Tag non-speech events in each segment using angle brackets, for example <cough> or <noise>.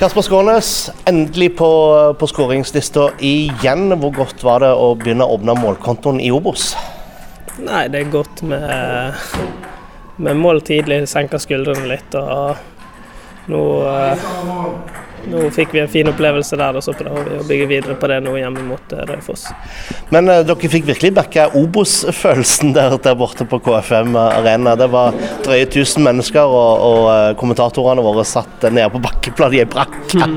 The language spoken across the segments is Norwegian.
Kasper Skånes, endelig på, på skåringslista igjen. Hvor godt var det å begynne å åpne målkontoen i Obos? Nei, det er godt med, med mål tidlig, senker skuldrene litt. og nå, eh, nå fikk vi en fin opplevelse der, og så prøver vi å bygge videre på det nå hjemme mot eh, Raufoss. Men eh, dere fikk virkelig backa Obos-følelsen der, der borte på KFM Arena. Det var drøye 1000 mennesker, og, og eh, kommentatorene våre satt nede på bakkeplan i ei brakke.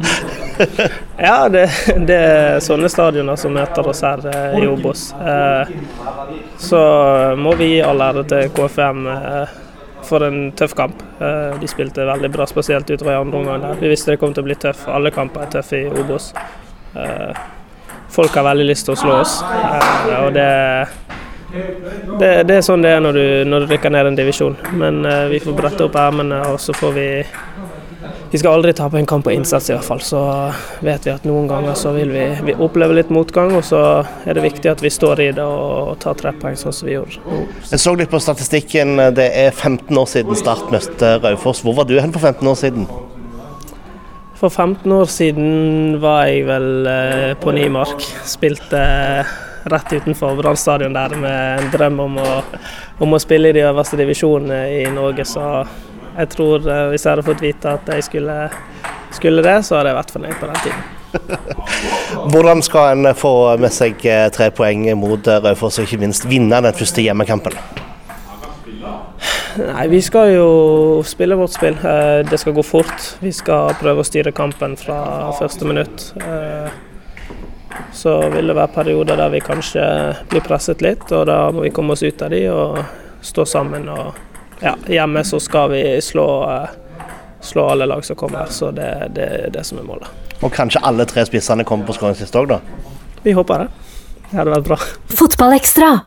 Ja, det, det er sånne stadioner som møter oss her eh, i Obos. Eh, så må vi gi all ære til KFM eh, for en tøff kamp. Eh, de spilte veldig bra, spesielt utover i andre omgang. Vi visste det kom til å bli tøff. Alle kamper er tøffe i Obos. Eh, folk har veldig lyst til å slå oss, eh, og det det, det er sånn det er når du, når du rykker ned en divisjon. Men vi får brette opp ermene, og så får vi Vi skal aldri tape en kamp på innsats, i hvert fall. Så vet vi at noen ganger så vil vi, vi oppleve litt motgang, og så er det viktig at vi står i det og, tar tre poeng, sånn som vi gjorde. nå. Jeg så litt på statistikken. Det er 15 år siden Start møtte Raufoss. Hvor var du hen for 15 år siden? For 15 år siden var jeg vel eh, på Nymark. Spilte eh, rett utenfor Brann stadion der med en drøm om å, om å spille i de øverste divisjonene i Norge. Så jeg tror eh, hvis jeg hadde fått vite at jeg skulle, skulle det, så hadde jeg vært fornøyd på den tiden. <laughs> Hvordan skal en få med seg eh, tre poeng mot eh, Raufoss, og ikke minst vinne den første hjemmekampen? Nei, vi skal jo spille vårt spill. Eh, Det skal gå fort. Vi skal prøve å styre kampen fra første minutt. Eh, Så vil det være perioder der vi kanskje blir presset litt, og da må vi komme oss ut av de og stå sammen. Og ja, hjemme så skal vi slå, eh, slå alle lag som kommer, så det, det er det som er målet. Og kanskje alle tre spissene kommer på skåringsliste òg, da? Vi håper det. Det hadde vært bra. Fotballekstra